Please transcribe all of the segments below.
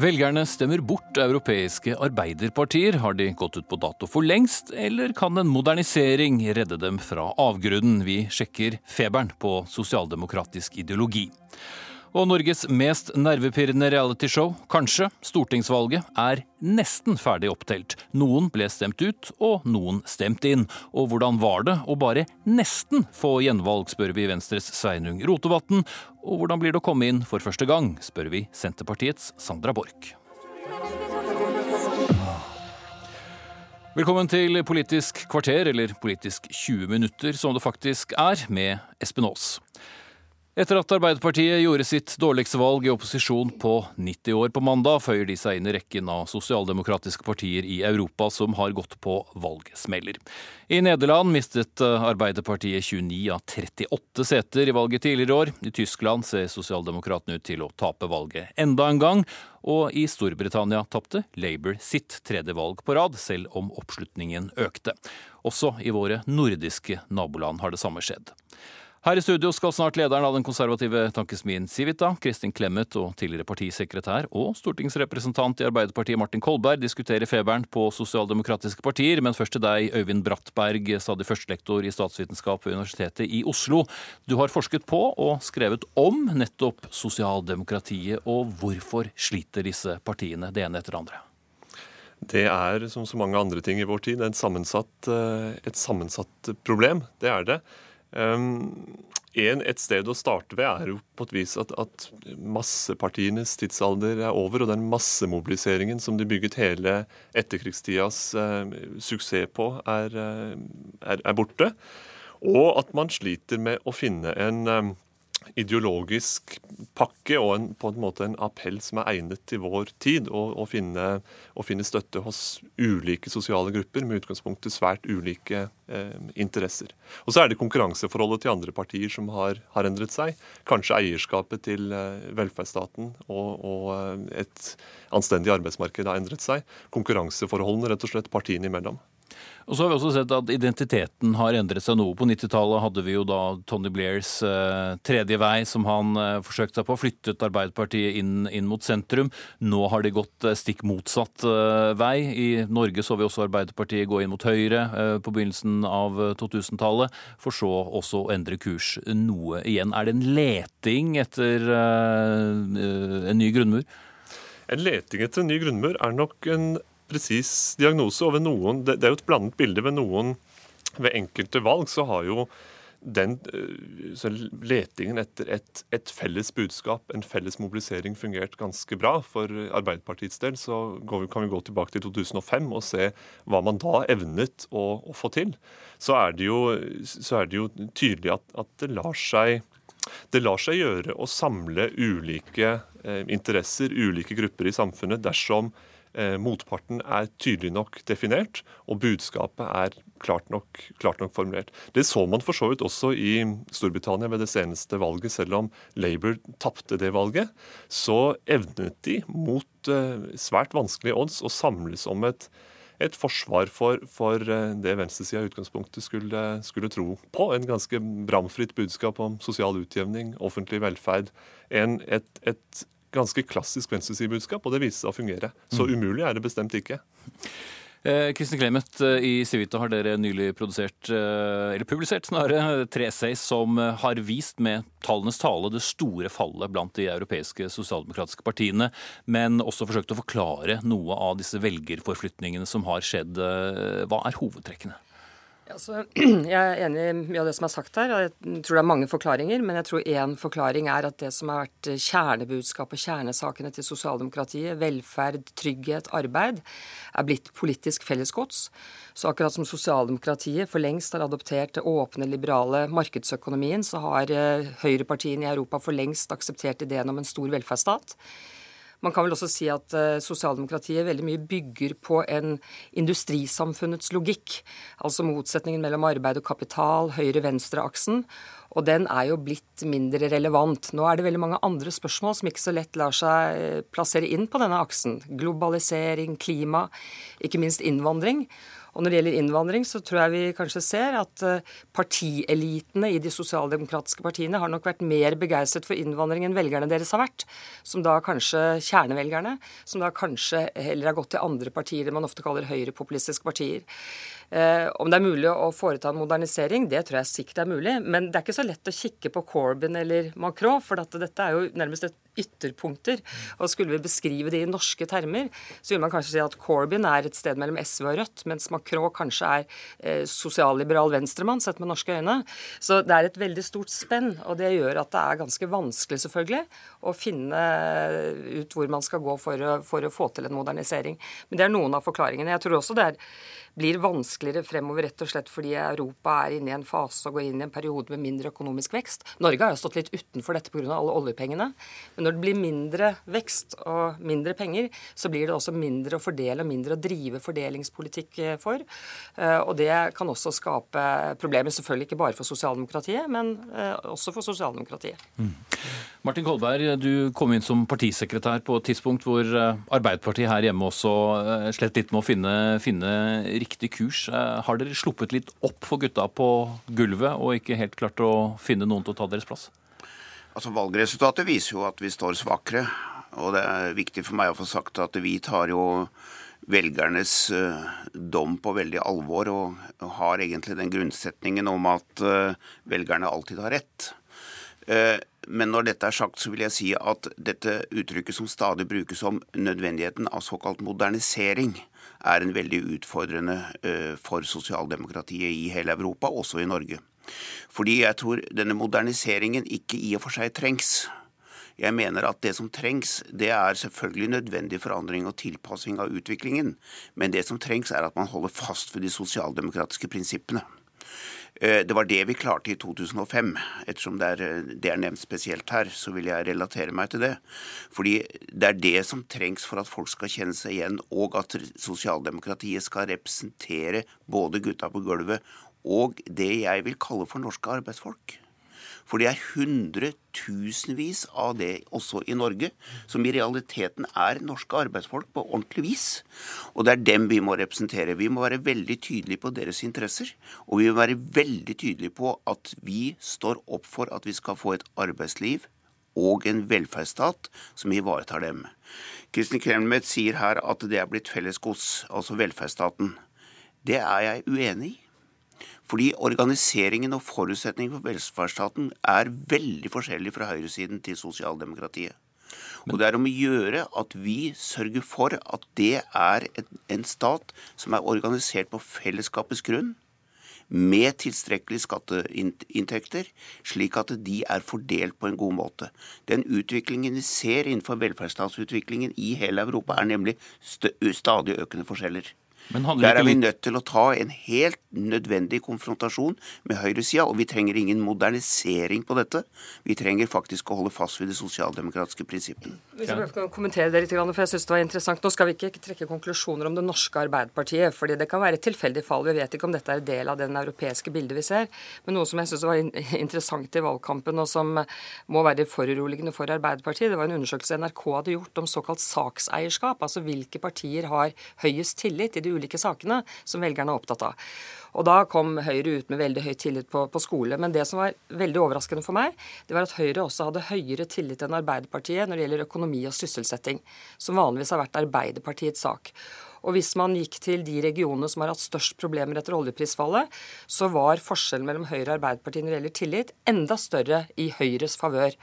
Velgerne stemmer bort europeiske arbeiderpartier. Har de gått ut på dato for lengst, eller kan en modernisering redde dem fra avgrunnen? Vi sjekker feberen på sosialdemokratisk ideologi. Og Norges mest nervepirrende realityshow, kanskje, stortingsvalget, er nesten ferdig opptelt. Noen ble stemt ut, og noen stemt inn. Og hvordan var det å bare nesten få gjenvalg, spør vi Venstres Sveinung Rotevatn. Og hvordan blir det å komme inn for første gang, spør vi Senterpartiets Sandra Borch. Velkommen til Politisk kvarter, eller Politisk 20 minutter, som det faktisk er, med Espen Aas. Etter at Arbeiderpartiet gjorde sitt dårligste valg i opposisjon på 90 år på mandag, føyer de seg inn i rekken av sosialdemokratiske partier i Europa som har gått på valgsmeller. I Nederland mistet Arbeiderpartiet 29 av 38 seter i valget tidligere år. I Tyskland ser sosialdemokratene ut til å tape valget enda en gang. Og i Storbritannia tapte Labour sitt tredje valg på rad, selv om oppslutningen økte. Også i våre nordiske naboland har det samme skjedd. Her i studio skal snart lederen av den konservative tankesmien Civita, Kristin Clemet og tidligere partisekretær og stortingsrepresentant i Arbeiderpartiet Martin Kolberg diskutere feberen på sosialdemokratiske partier, men først til deg, Øyvind Brattberg, stadig førstelektor i statsvitenskap ved Universitetet i Oslo. Du har forsket på og skrevet om nettopp sosialdemokratiet, og hvorfor sliter disse partiene det ene etter det andre? Det er, som så mange andre ting i vår tid, et sammensatt, eh, et sammensatt problem. Det er det. Um, en, et sted å starte ved er jo på et vis at, at massepartienes tidsalder er over, og den massemobiliseringen som de bygget hele etterkrigstidas uh, suksess på, er, uh, er, er, borte. Og at man sliter med å finne en um, ideologisk pakke og en, på en måte en appell som er egnet til vår tid, Å finne, finne, støtte hos ulike sosiale grupper med utgangspunkt i svært ulike eh, interesser. Og så er det konkurranseforholdet til andre partier som har, har endret seg. Kanskje eierskapet til eh, velferdsstaten og, og, eh, et anstendig arbeidsmarked har endret seg. Konkurranseforholdene rett og slett partiene imellom. Og så har vi også sett at identiteten har endret seg noe. På 90-tallet hadde vi jo da Tony Blairs eh, tredje vei, som han eh, forsøkte seg på. Flyttet Arbeiderpartiet inn, inn, mot sentrum. Nå har de gått eh, stikk motsatt eh, vei. I Norge så vi også Arbeiderpartiet gå inn mot høyre eh, på begynnelsen av 2000-tallet, eh, for så også å endre kurs noe igjen. Er det en leting etter en ny grunnmur? En leting etter en ny grunnmur er nok en presis diagnose. Og noen, det, er jo et blandet bilde. Ved noen, ved enkelte valg, så har jo den eh, letingen etter et, et, felles budskap, en felles mobilisering, fungert ganske bra. For Arbeiderpartiets del så vi, kan vi gå tilbake til 2005 og se hva man da evnet å, å få til. Så er det jo, er det jo tydelig at, at, det lar seg det lar seg gjøre å samle ulike eh, interesser, ulike grupper i samfunnet, dersom motparten er tydelig nok definert, og budskapet er klart nok, klart nok, formulert. Det så man for så vidt også i Storbritannia ved det seneste valget. Selv om Labour tapte det valget, så evnet de mot eh, svært vanskelige odds å samles om et et forsvar for, for eh, det venstresida i utgangspunktet skulle, skulle, tro på. En ganske bramfritt budskap om sosial utjevning, offentlig velferd. En, et, et ganske klassisk venstresidebudskap, og det viser seg å fungere. Så mm. umulig er det bestemt ikke. Eh, Kristin Clemet, eh, i Civita har dere nylig produsert, eh, eller publisert snarere, tre essays som har vist med tallenes tale det store fallet blant de europeiske sosialdemokratiske partiene, men også forsøkt å forklare noe av disse velgerforflytningene som har skjedd. Hva er hovedtrekkene? Altså, jeg er enig i mye av det som er sagt her. Jeg tror det er mange forklaringer. Men jeg tror én forklaring er at det som har vært kjernebudskapet, kjernesakene til sosialdemokratiet, velferd, trygghet, arbeid, er blitt politisk fellesgods. Så akkurat som sosialdemokratiet for lengst har adoptert det åpne, liberale markedsøkonomien, så har eh, høyrepartiene i Europa for lengst akseptert ideen om en stor velferdsstat. Man kan vel også si at uh, sosialdemokratiet veldig mye bygger på en industrisamfunnets logikk. Altså motsetningen mellom arbeid og kapital, høyre-venstre-aksen. Og den er jo blitt mindre relevant. Nå er det veldig mange andre spørsmål som ikke så lett lar seg eh, plassere inn på denne aksen. Globalisering, klima, ikke minst innvandring. Og når det gjelder innvandring, så tror jeg vi kanskje ser at eh, partielitene i de sosialdemokratiske partiene har nok vært mer begeistret for innvandring enn velgerne deres har vært. Som da kanskje kjernevelgerne, som da kanskje heller har gått til andre partier, det man ofte kaller høyrepopulistiske partier. Eh, om det er mulig å foreta en modernisering, det tror jeg sikkert er mulig. Men det er ikke så lett å kikke på Corbyn eller Macron, for dette er jo nærmest et ytterpunkter. Og skulle vi beskrive det i norske termer, så vil man kanskje si at Corbyn er et sted mellom SV og Rødt, mens Macron kanskje er eh, sosialliberal venstremann, sett med norske øyne. Så det er et veldig stort spenn, og det gjør at det er ganske vanskelig, selvfølgelig, å finne ut hvor man skal gå for å, for å få til en modernisering. Men det er noen av forklaringene. Jeg tror også det er blir vanskeligere fremover rett og slett fordi Europa er inne i en fase og går inn i en periode med mindre økonomisk vekst. Norge har jo stått litt utenfor dette pga. alle oljepengene. Men når det blir mindre vekst og mindre penger, så blir det også mindre å fordele og mindre å drive fordelingspolitikk eh, for. Eh, og det kan også skape problemer, selvfølgelig ikke bare for sosialdemokratiet, men eh, også for sosialdemokratiet. Mm. Martin Kolberg, du kom inn som partisekretær på et tidspunkt hvor Arbeiderpartiet her hjemme også slett litt med å finne, finne riktig kurs. Eh, har dere sluppet litt opp for gutta på gulvet og ikke helt klart å finne noen til å ta deres plass? Altså Valgresultatet viser jo at vi står svakere. Og det er viktig for meg å få sagt at vi tar jo velgernes uh, dom på veldig alvor, og har egentlig den grunnsetningen om at uh, velgerne alltid har rett. Uh, men når dette er sagt, så vil jeg si at dette uttrykket som stadig brukes om nødvendigheten av såkalt modernisering, er en veldig utfordrende eh, for sosialdemokratiet i hele Europa, også i Norge. Fordi jeg tror denne moderniseringen ikke i og for seg trengs. Jeg mener at det som trengs, det er selvfølgelig nødvendig forandring og tilpassing av utviklingen, men det som trengs, er at man holder fast ved de sosialdemokratiske prinsippene. Eh, det var det vi klarte i 2005. Ettersom det er, eh, det er, nevnt spesielt her, så vil jeg relatere meg til det. Fordi det er det som trengs for at folk skal kjenne seg igjen, og at sosialdemokratiet skal representere både gutta på gulvet og det jeg vil kalle for norske arbeidsfolk. For det er hundretusenvis av det også i Norge, som i realiteten er norske arbeidsfolk på ordentlig vis. Og det er dem vi må representere. Vi må være veldig tydelige på deres interesser. Og vi må være veldig tydelige på at vi står opp for at vi skal få et arbeidsliv og en velferdsstat som ivaretar dem. Kristin Kremmet sier her at det er blitt fellesgods, altså velferdsstaten. Det er jeg uenig i. Fordi organiseringen og forutsetningen for velferdsstaten er veldig forskjellig fra høyresiden til sosialdemokratiet. Og det er om å gjøre at vi sørger for at det er en stat som er organisert på fellesskapets grunn, med tilstrekkelige skatteinntekter, slik at de er fordelt på en god måte. Den utviklingen vi ser innenfor velferdsstatsutviklingen i hele Europa, er nemlig stadig økende forskjeller. Der er vi nødt til å ta en helt nødvendig konfrontasjon med høyresida, og vi trenger ingen modernisering på dette. Vi trenger faktisk å holde fast ved de sosialdemokratiske prinsippene. Hvis jeg kan kommentere det litt, for jeg synes det var interessant. Nå skal vi ikke trekke konklusjoner om det norske Arbeiderpartiet, fordi det kan være et tilfeldig fall. Vi vet ikke om dette er del av den europeiske bildet vi ser. Men noe som jeg syns var interessant i valgkampen, og som må være foruroligende for Arbeiderpartiet, det var en undersøkelse NRK hadde gjort om såkalt sakseierskap. Altså hvilke partier har høyest tillit i de ulike sakene som velgerne er opptatt av. Og Da kom Høyre ut med veldig høy tillit på, på, skole. Men det som var veldig overraskende for meg, det var at Høyre også hadde høyere tillit enn Arbeiderpartiet når det gjelder økonomi og sysselsetting, som vanligvis har vært Arbeiderpartiets sak. Og hvis man gikk til de regionene som har hatt størst problemer etter oljeprisfallet, så var forskjellen mellom Høyre og Arbeiderpartiet når det gjelder tillit, enda større i Høyres favør.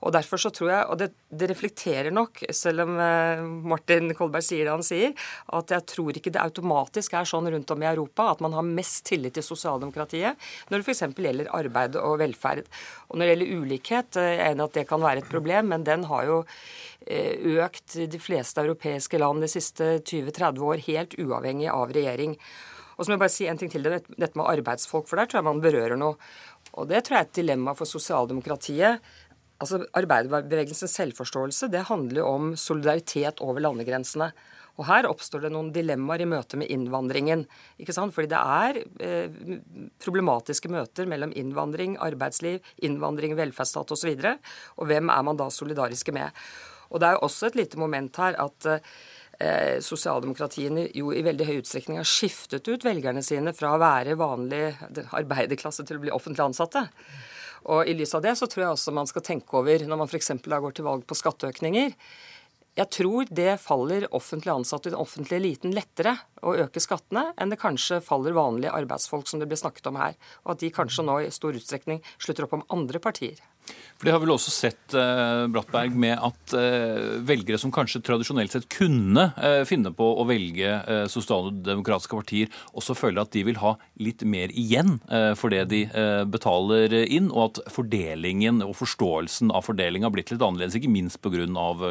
Og derfor så tror jeg, og det, det, reflekterer nok, selv om eh, Martin Kolberg sier det han sier, at jeg tror ikke det automatisk er sånn rundt om i Europa at man har mest tillit til sosialdemokratiet når det f.eks. gjelder arbeid og velferd. Og når det gjelder ulikhet, eh, jeg er enig at det kan være et problem, men den har jo økt økt de fleste europeiske land de siste 20-30 år, helt uavhengig av regjering. Og så må jeg bare si en ting til det, dette med arbeidsfolk, for der tror jeg man berører noe. Og det tror jeg er et dilemma for sosialdemokratiet altså Arbeiderbevegelsens selvforståelse det handler jo om solidaritet over landegrensene. Og Her oppstår det noen dilemmaer i møte med innvandringen. ikke sant? Fordi det er eh, problematiske møter mellom innvandring, arbeidsliv, innvandring, velferdsstat osv. Og, så og hvem er man da solidariske med? Og Det er jo også et lite moment her at eh, sosialdemokratiene jo i veldig høy utstrekning har skiftet ut velgerne sine fra å være vanlig arbeiderklasse til å bli offentlig ansatte. Og I lys av det så tror jeg også man skal tenke over, når man f.eks. går til valg på skatteøkninger Jeg tror det faller offentlig ansatte i den offentlige eliten lettere å øke skattene enn det kanskje faller vanlige arbeidsfolk, som det ble snakket om her. Og at de kanskje nå i stor utstrekning slutter opp om andre partier. For Det har vel også sett eh, Brattberg, med at eh, velgere som kanskje tradisjonelt sett kunne eh, finne på å velge eh, sosialdemokratiske partier, også føler at de vil ha litt mer igjen eh, for det de eh, betaler inn, og at fordelingen og forståelsen av fordeling har blitt litt annerledes, ikke minst pga.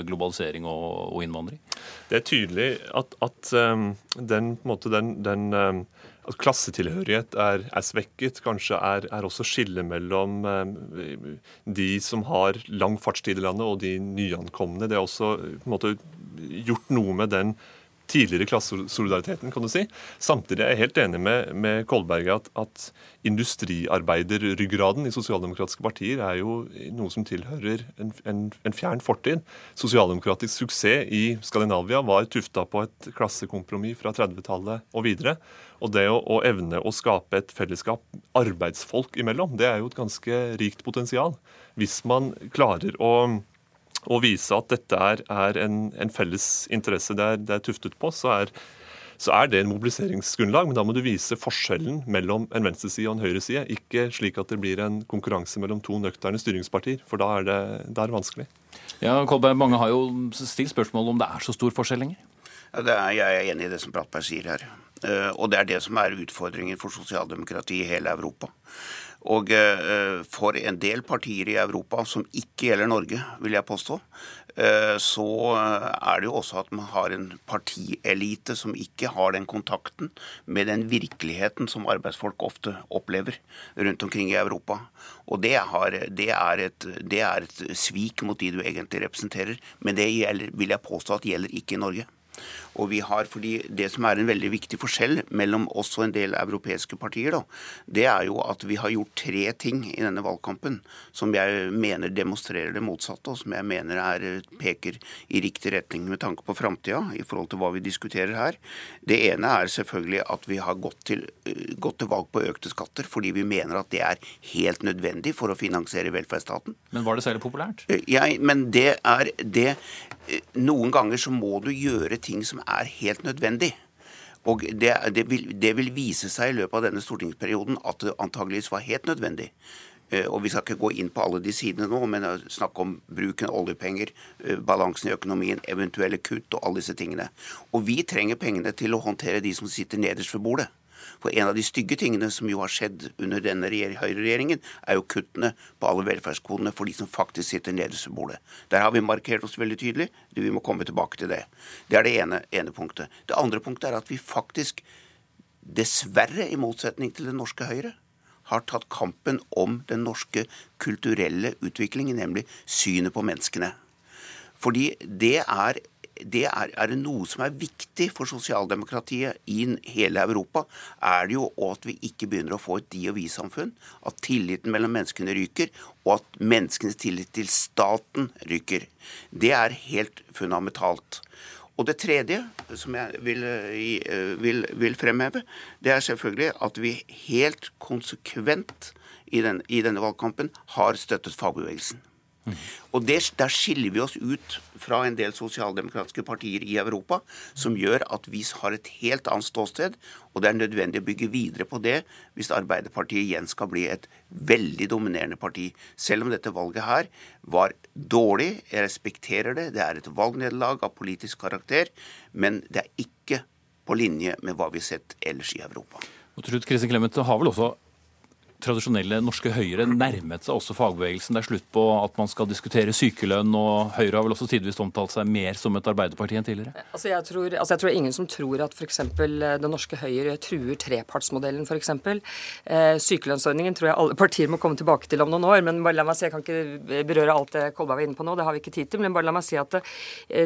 globalisering og, og, innvandring? Det er tydelig at, at um, den, måte, den, den um at klassetilhørighet er, er svekket. Kanskje er, er også skillet mellom eh, de som har lang fartstid i landet, og de nyankomne. Det er også måte, gjort noe med den tidligere klassesolidariteten, kan du si. Samtidig er jeg helt enig med, med Kolberg at, at industriarbeiderryggraden i sosialdemokratiske partier er jo noe som tilhører en, en, en fjern fortid. Sosialdemokratisk suksess i Skandinavia var tufta på et klassekompromiss fra 30-tallet og videre. Og det å, å, evne å skape et fellesskap arbeidsfolk imellom, det er jo et ganske rikt potensial. Hvis man klarer å, å vise at dette er, er en, en, felles interesse det er, det er tuftet på, så er, så er det en mobiliseringsgrunnlag. Men da må du vise forskjellen mellom en venstreside og en høyreside. Ikke slik at det blir en konkurranse mellom to nøkterne styringspartier, for da er det, det er vanskelig. Ja, Kolberg, Mange har jo stilt spørsmål om det er så stor forskjell lenger? Ja, er, jeg er enig i det som Brattberg sier her. Eh, og det er det som er utfordringen for sosialdemokratiet i hele Europa. Og eh, for en del partier i Europa, som ikke gjelder Norge, vil jeg påstå, eh, så er det jo også at man har en partielite som ikke har den kontakten med den virkeligheten som arbeidsfolk ofte opplever rundt omkring i Europa. Og det, har, det, er, et, det er et svik mot de du egentlig representerer. Men det gjelder, vil jeg påstå at gjelder ikke i Norge. Og vi har, fordi Det som er en veldig viktig forskjell mellom oss og en del europeiske partier, da, det er jo at vi har gjort tre ting i denne valgkampen som jeg mener demonstrerer det motsatte, og som jeg mener er, peker i riktig retning med tanke på framtida i forhold til hva vi diskuterer her. Det ene er selvfølgelig at vi har gått til, gått til valg på økte skatter fordi vi mener at det er helt nødvendig for å finansiere velferdsstaten. Men var det særlig populært? Ja, men det er det Noen ganger så må du gjøre ting som er helt nødvendig. Og det, det, vil, det, vil, vise seg i løpet av denne stortingsperioden at det antageligvis var helt nødvendig. Eh, og Vi skal ikke gå inn på alle de sidene nå, men snakke om bruken av oljepenger, eh, balansen i økonomien, eventuelle kutt og alle disse tingene. Og vi trenger pengene til å håndtere de som sitter nederst ved bordet. For en av de stygge tingene som jo har skjedd under denne høyreregjeringen, er jo kuttene på alle velferdskodene for de som faktisk sitter nederst ved bordet. Der har vi markert oss veldig tydelig. Vi må komme tilbake til det. Det er det ene, ene punktet. Det andre punktet er at vi faktisk, dessverre i motsetning til det norske Høyre, har tatt kampen om den norske kulturelle utviklingen, nemlig synet på menneskene. Fordi det er det er, er, det noe som er viktig for sosialdemokratiet i hele Europa, er det jo at vi ikke begynner å få et de og vi-samfunn. At tilliten mellom menneskene ryker, og at menneskenes tillit til staten ryker. Det er helt fundamentalt. Og det tredje som jeg vil, vil, vil fremheve, det er selvfølgelig at vi helt konsekvent i, den, i denne valgkampen har støttet fagbevegelsen. Og det, Der skiller vi oss ut fra en del sosialdemokratiske partier i Europa, som gjør at vi har et helt annet ståsted. Og det er nødvendig å bygge videre på det hvis Arbeiderpartiet igjen skal bli et veldig dominerende parti. Selv om dette valget her var dårlig, jeg respekterer det, det er et valgnederlag av politisk karakter, men det er ikke på linje med hva vi har sett ellers i Europa. Og Trude Kristin Clemet har vel også tradisjonelle norske Høyre nærmet seg også fagbevegelsen. Det er slutt på at man skal diskutere sykelønn, og Høyre har vel også tidvis omtalt seg mer som et arbeiderparti enn tidligere? Altså jeg, tror, altså jeg tror ingen som tror at f.eks. det norske Høyre truer trepartsmodellen, f.eks. Eh, sykelønnsordningen tror jeg alle partier må komme tilbake til om noen år. Men bare la meg si, jeg kan ikke berøre alt det Kolberg var inne på nå, det har vi ikke tid til. Men bare la meg si at det,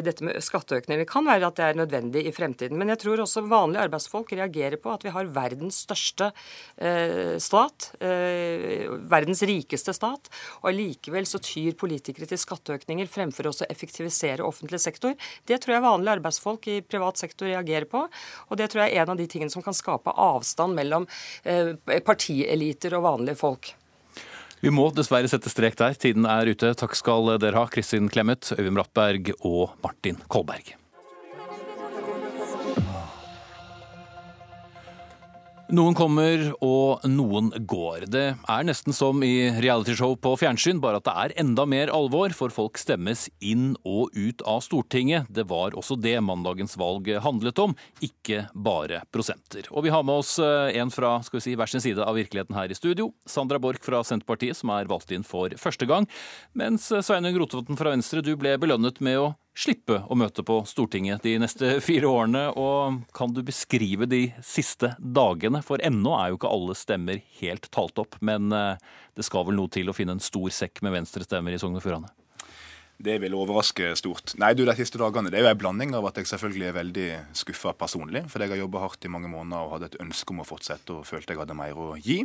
dette med skatteøkninger kan være at det er nødvendig i fremtiden. Men jeg tror også vanlige arbeidsfolk reagerer på at vi har verdens største eh, stat eh, verdens rikeste stat, og allikevel så tyr politikere til skatteøkninger fremfor å effektivisere offentlig sektor. Det tror jeg vanlige arbeidsfolk i privat sektor reagerer på, og det tror jeg er en av de tingene som kan skape avstand mellom eh, partieliter og vanlige folk. Vi må dessverre sette strek der. Tiden er ute. Takk skal dere ha, Kristin Clemet, Øyvind Brattberg og Martin Kolberg. Noen kommer og noen går. Det er nesten som i realityshow på fjernsyn, bare at det er enda mer alvor, for folk stemmes inn og ut av Stortinget. Det var også det mandagens valg handlet om, ikke bare prosenter. Og vi har med oss eh, en fra skal vi si, hver sin side av virkeligheten her i studio. Sandra Borch fra Senterpartiet, som er valgt inn for første gang. Mens Sveinung Rotevatn fra Venstre, du ble belønnet med å slippe å møte på Stortinget de neste fire årene. Og kan du beskrive de siste dagene? For ennå er jo ikke alle stemmer helt talt opp. Men eh, det skal vel noe til å finne en stor sekk med venstrestemmer i Sogn og Fjordane? Det vil overraske stort. Nei, du, De siste dagene det er jo en blanding av at jeg selvfølgelig er veldig skuffa personlig, fordi jeg har jobba hardt i mange måneder og hadde et ønske om å fortsette og følte jeg hadde mer å gi.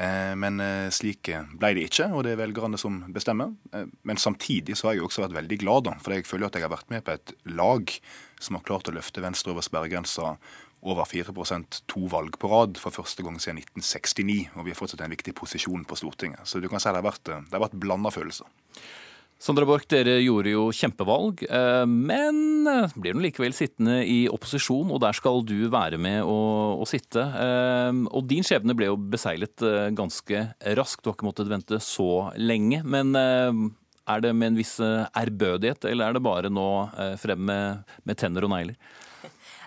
Eh, men eh, slik ble det ikke, og det er velgerne som bestemmer. Eh, men samtidig så har jeg også vært veldig glad, da, for jeg føler at jeg har vært med på et lag som har klart å løfte Venstre over sperregrensa over 4% to valg på rad for første gang siden 1969. Og vi har fortsatt en viktig posisjon på Stortinget. Så du kan si det har vært, det har vært blanda følelser. Sandra Borch, dere gjorde jo kjempevalg, eh, men eh, blir nå likevel sittende i opposisjon, og der skal du være med å, å sitte. Eh, og din skjebne ble jo beseglet ganske raskt, du har ikke måttet vente så lenge. Men er det med en viss ærbødighet, eller er det bare nå frem med, med tenner og negler?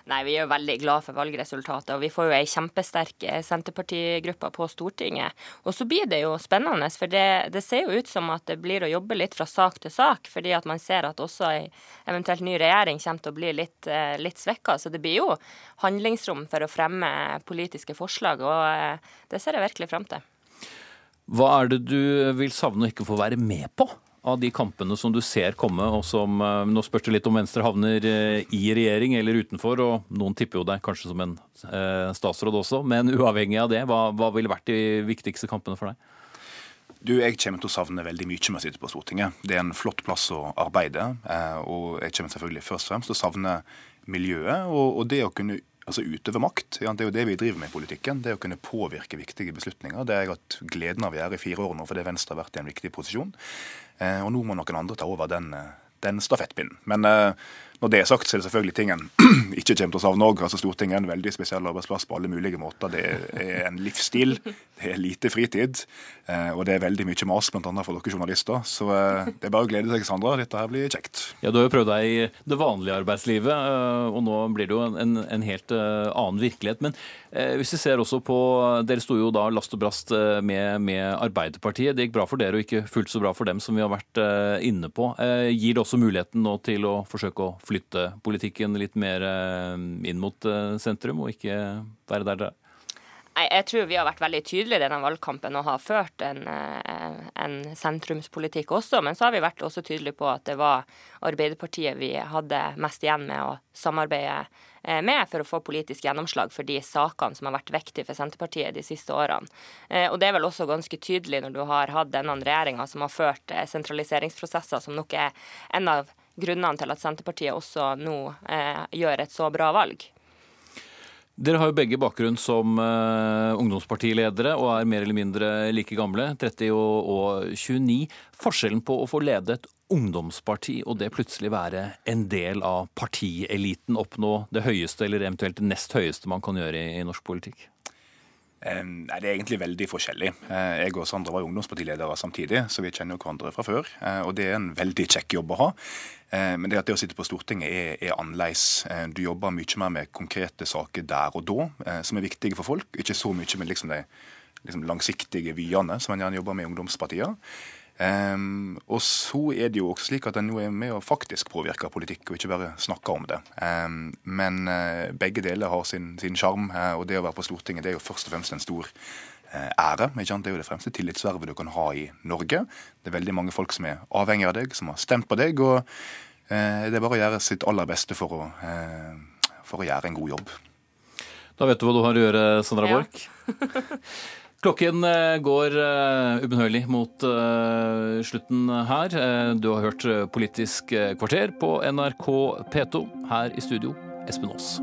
Nei, vi er jo veldig glad for valgresultatet, og vi får jo ei kjempesterk eh, Senterpartigruppe på Stortinget. Og så blir det jo spennende, for det, det, ser jo ut som at det blir å jobbe litt fra sak til sak, fordi at man ser at også ei eventuelt ny regjering kommer til å bli litt, eh, litt svekka. Så det blir jo handlingsrom for å fremme politiske forslag, og eh, det ser jeg virkelig frem til. Hva er det du vil savne å ikke få være med på? Av de kampene som du ser komme, og som eh, Nå spørs det litt om Venstre havner eh, i regjering eller utenfor, og noen tipper jo deg kanskje som en eh, statsråd også. Men uavhengig av det, hva, hva ville vært de viktigste kampene for deg? Du, Jeg kommer til å savne veldig mye med å sitte på Stortinget. Det er en flott plass å arbeide. Og jeg kommer selvfølgelig først og fremst til å savne miljøet og, og det å kunne altså utøve makt. Ja, det er jo det vi driver med i politikken. Det er å kunne påvirke viktige beslutninger. Det har jeg hatt gleden av å gjøre i fire år nå, fordi Venstre har vært i en viktig posisjon. Eh, og nå må noen andre ta over den, eh, den stafettpinnen. Men eh, når det er sagt, så er det selvfølgelig ting en ikke kommer til å savne òg. Altså, Stortinget er en veldig spesiell arbeidsplass på alle mulige måter. Det er en livsstil, det er lite fritid, og det er veldig mye mas, bl.a. for dere journalister. Så det er bare å glede seg, Sandra. Dette her blir kjekt. Ja, Du har jo prøvd deg i det vanlige arbeidslivet, og nå blir det jo en, en helt annen virkelighet. Men hvis vi ser også på Dere sto jo da last og brast med, med Arbeiderpartiet. Det gikk bra for dere, og ikke fullt så bra for dem, som vi har vært inne på. Gir det også muligheten nå til å forsøke å flytte politikken litt mer eh, inn mot eh, sentrum, og ikke være der dere er? Jeg tror vi har vært veldig tydelige i denne valgkampen og har ført en, eh, en, sentrumspolitikk også. Men så har vi vært også tydelige på at det var Arbeiderpartiet vi hadde mest igjen med å samarbeide med for å få politisk gjennomslag for de sakene som har vært viktige for Senterpartiet de siste årene. Og det er vel også ganske tydelig når du har hatt denne regjeringa som har ført sentraliseringsprosesser, som nok er en av grunnene til at Senterpartiet også nå eh, gjør et så bra valg. Dere har jo begge bakgrunn som eh, ungdomspartiledere og er mer eller mindre like gamle, 30 og, og 29. Forskjellen på å få lede et ungdomsparti og det plutselig være en del av partieliten, oppnå det høyeste eller eventuelt det nest høyeste man kan gjøre i, i norsk politikk? Nei, Det er egentlig veldig forskjellig. Eh, jeg og Sandra var ungdomspartiledere samtidig, så vi kjenner jo hverandre fra før. Eh, og det er en veldig kjekk jobb å ha. Eh, men det at det å sitte på Stortinget er, er annerledes. Du jobber mye mer med konkrete saker der og da, som er viktige for folk. Ikke så mye med liksom de liksom langsiktige vyene som man gjerne jobber med i ungdomspartier. Um, og så er det jo også slik at en nå er med og faktisk påvirker politikk, og ikke bare snakker om det. Um, men uh, begge deler har sin sjarm, uh, og det å være på Stortinget det er jo først og fremst en stor uh, ære. Det er jo det fremste tillitsvervet du kan ha i Norge. Det er veldig mange folk som er avhengig av deg, som har stemt på deg. og det er bare å gjøre sitt aller beste for å, for å gjøre en god jobb. Da vet du hva du har å gjøre, Sandra Borch. Klokken eh, går uh, ubønnhørlig mot uh, slutten her. Du har hørt Politisk kvarter på NRK P2. Her i studio, Espen Aas.